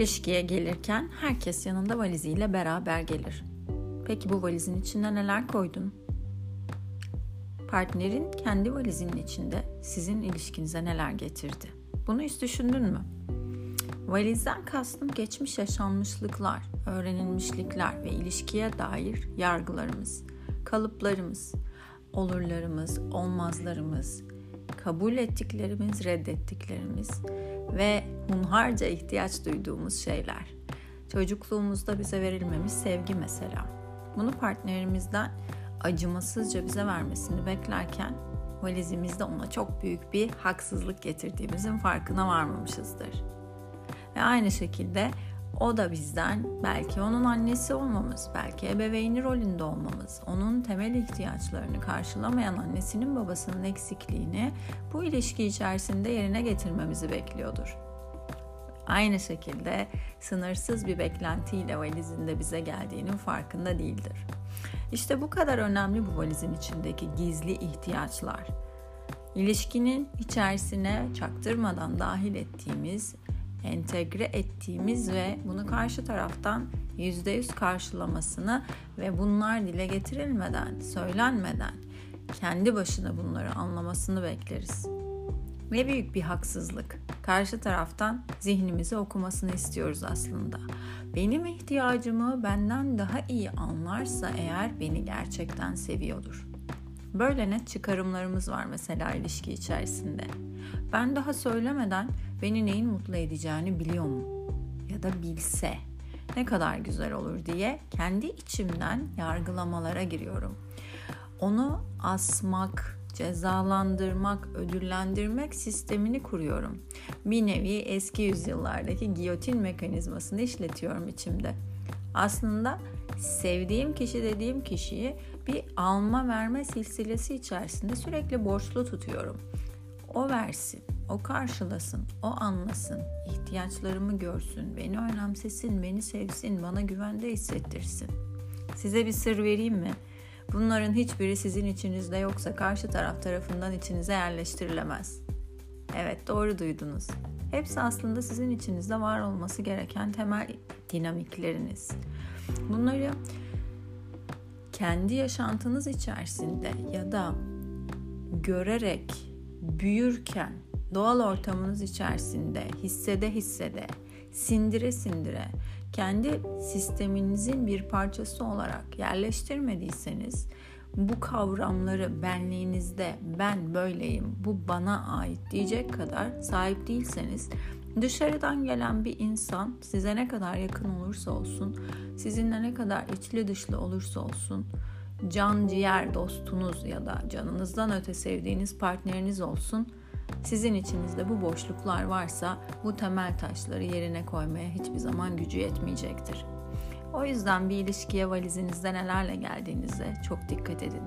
ilişkiye gelirken herkes yanında valiziyle beraber gelir. Peki bu valizin içinde neler koydun? Partnerin kendi valizinin içinde sizin ilişkinize neler getirdi? Bunu hiç düşündün mü? Valizden kastım geçmiş yaşanmışlıklar, öğrenilmişlikler ve ilişkiye dair yargılarımız, kalıplarımız, olurlarımız, olmazlarımız, kabul ettiklerimiz, reddettiklerimiz ve hunharca ihtiyaç duyduğumuz şeyler. Çocukluğumuzda bize verilmemiş sevgi mesela. Bunu partnerimizden acımasızca bize vermesini beklerken valizimizde ona çok büyük bir haksızlık getirdiğimizin farkına varmamışızdır. Ve aynı şekilde o da bizden belki onun annesi olmamız, belki ebeveyni rolünde olmamız, onun temel ihtiyaçlarını karşılamayan annesinin babasının eksikliğini bu ilişki içerisinde yerine getirmemizi bekliyordur. Aynı şekilde sınırsız bir beklentiyle valizinde bize geldiğinin farkında değildir. İşte bu kadar önemli bu valizin içindeki gizli ihtiyaçlar. İlişkinin içerisine çaktırmadan dahil ettiğimiz entegre ettiğimiz ve bunu karşı taraftan %100 karşılamasını ve bunlar dile getirilmeden, söylenmeden kendi başına bunları anlamasını bekleriz. Ne büyük bir haksızlık. Karşı taraftan zihnimizi okumasını istiyoruz aslında. Benim ihtiyacımı benden daha iyi anlarsa eğer beni gerçekten seviyordur. Böyle net çıkarımlarımız var mesela ilişki içerisinde. Ben daha söylemeden beni neyin mutlu edeceğini biliyor mu? Ya da bilse ne kadar güzel olur diye kendi içimden yargılamalara giriyorum. Onu asmak, cezalandırmak, ödüllendirmek sistemini kuruyorum. Bir nevi eski yüzyıllardaki giyotin mekanizmasını işletiyorum içimde. Aslında sevdiğim kişi dediğim kişiyi bir alma verme silsilesi içerisinde sürekli borçlu tutuyorum. O versin, o karşılasın, o anlasın, ihtiyaçlarımı görsün, beni önemsesin, beni sevsin, bana güvende hissettirsin. Size bir sır vereyim mi? Bunların hiçbiri sizin içinizde yoksa karşı taraf tarafından içinize yerleştirilemez. Evet doğru duydunuz. Hepsi aslında sizin içinizde var olması gereken temel dinamikleriniz. Bunları kendi yaşantınız içerisinde ya da görerek büyürken doğal ortamınız içerisinde hissede hissede sindire sindire kendi sisteminizin bir parçası olarak yerleştirmediyseniz bu kavramları benliğinizde ben böyleyim, bu bana ait diyecek kadar sahip değilseniz dışarıdan gelen bir insan size ne kadar yakın olursa olsun, sizinle ne kadar içli dışlı olursa olsun, can ciğer dostunuz ya da canınızdan öte sevdiğiniz partneriniz olsun, sizin içinizde bu boşluklar varsa bu temel taşları yerine koymaya hiçbir zaman gücü yetmeyecektir. O yüzden bir ilişkiye valizinizde nelerle geldiğinize çok dikkat edin.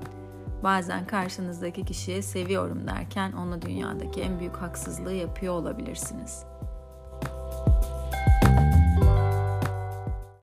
Bazen karşınızdaki kişiye seviyorum derken ona dünyadaki en büyük haksızlığı yapıyor olabilirsiniz.